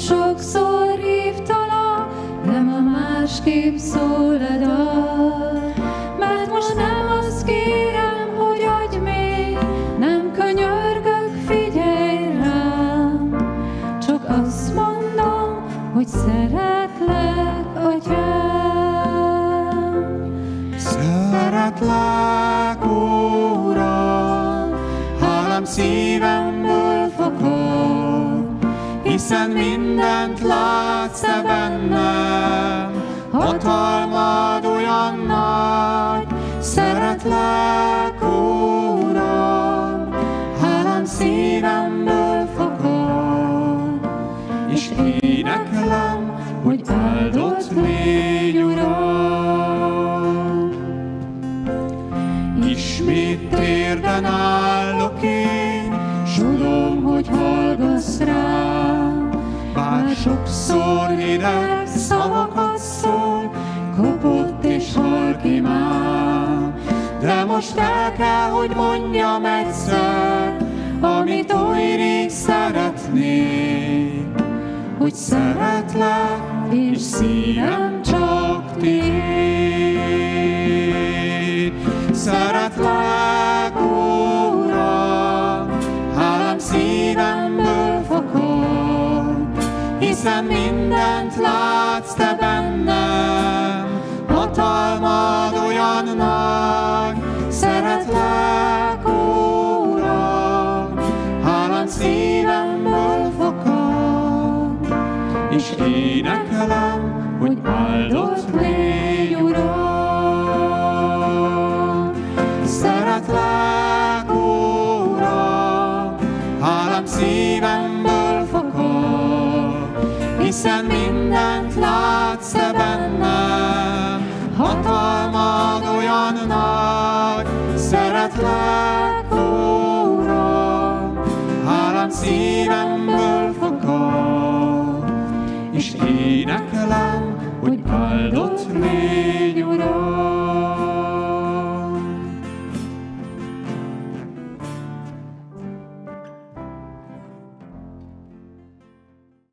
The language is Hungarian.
sokszor hívtalak, de ma másképp szóled el. Mert szívemből fakad, hiszen mindent látsz te bennem, hatalmad olyan nagy. Szeretlek, Uram, hálám szívemből fakad, és énekelem, hogy áldott légy, Uram. Ismét térden s tudom, hogy hallgass rám. Bár sokszor hideg szavakat szól, kopott és halk imám. De most el kell, hogy mondjam egyszer, amit oly rég szeretnék, hogy szeretlek, és szívem csak tiéd. Szeretlek, hiszen mindent látsz te bennem, hatalmad olyan nagy. Szeretlek, Uram, hálám szívemből fakad, és énekelem, hogy áldott légy, Uram. Szeretlek, Uram, hálám szívemből hiszen mindent látsz te bennem, hatalmad olyan nagy. Szeretlek, Uram, hálám szívemből fakad, és énekelem, hogy áldott légy.